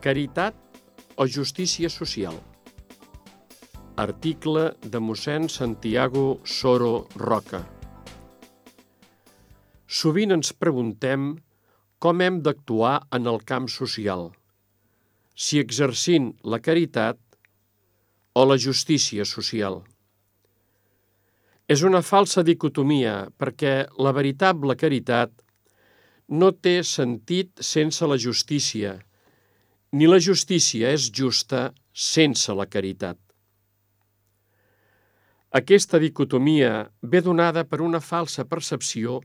Caritat o justícia social? Article de mossèn Santiago Soro Roca. Sovint ens preguntem com hem d'actuar en el camp social, si exercint la caritat o la justícia social. És una falsa dicotomia perquè la veritable caritat no té sentit sense la justícia, ni la justícia és justa sense la caritat. Aquesta dicotomia ve donada per una falsa percepció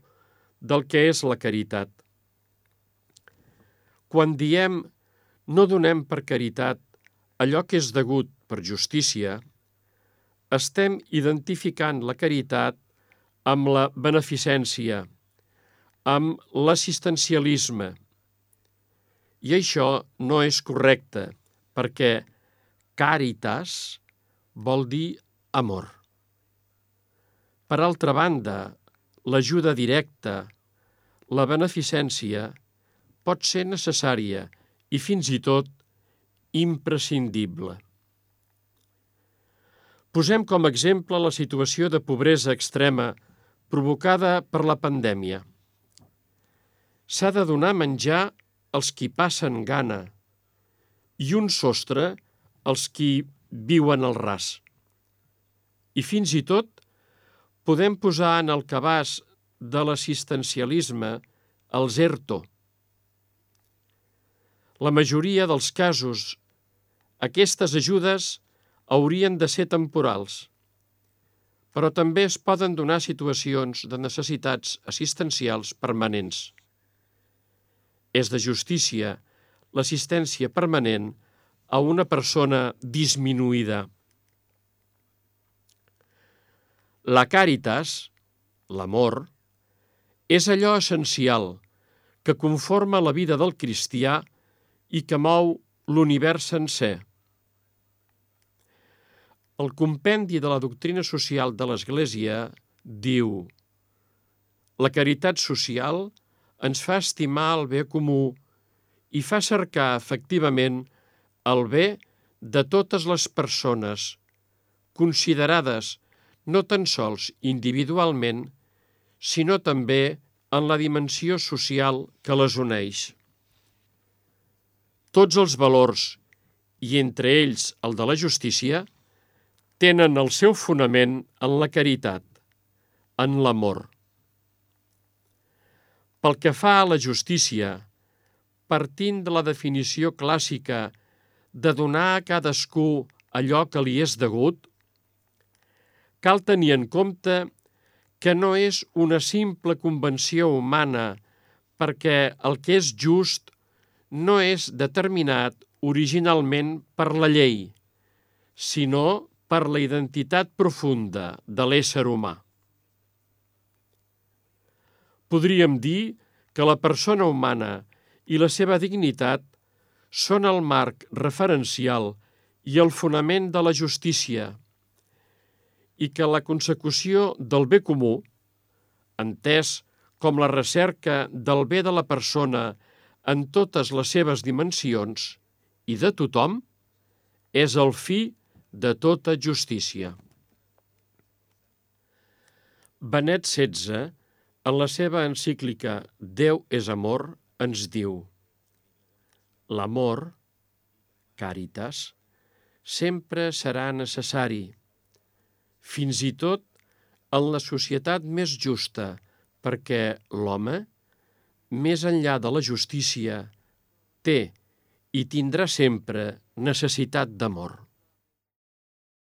del que és la caritat. Quan diem no donem per caritat allò que és degut per justícia, estem identificant la caritat amb la beneficència, amb l'assistencialisme. I això no és correcte, perquè caritas vol dir amor. Per altra banda, l'ajuda directa, la beneficència, pot ser necessària i fins i tot imprescindible. Posem com a exemple la situació de pobresa extrema provocada per la pandèmia. S'ha de donar menjar als qui passen gana i un sostre als qui viuen al ras. I fins i tot podem posar en el cabàs de l'assistencialisme els ERTO. La majoria dels casos, aquestes ajudes haurien de ser temporals, però també es poden donar situacions de necessitats assistencials permanents. És de justícia l'assistència permanent a una persona disminuïda. La càritas, l'amor, és allò essencial que conforma la vida del cristià i que mou l'univers sencer. El compendi de la doctrina social de l'Església diu La caritat social ens fa estimar el bé comú i fa cercar efectivament el bé de totes les persones, considerades no tan sols individualment, sinó també en la dimensió social que les uneix. Tots els valors, i entre ells el de la justícia, tenen el seu fonament en la caritat, en l'amor. Pel que fa a la justícia, partint de la definició clàssica de donar a cadascú allò que li és degut, cal tenir en compte que no és una simple convenció humana perquè el que és just no és determinat originalment per la llei, sinó per la identitat profunda de l'ésser humà. Podríem dir que la persona humana i la seva dignitat són el marc referencial i el fonament de la justícia i que la consecució del bé comú, entès com la recerca del bé de la persona en totes les seves dimensions i de tothom, és el fi de tota justícia. Benet XVI, en la seva encíclica Déu és amor, ens diu L'amor, càritas, sempre serà necessari, fins i tot en la societat més justa, perquè l'home, més enllà de la justícia, té i tindrà sempre necessitat d'amor.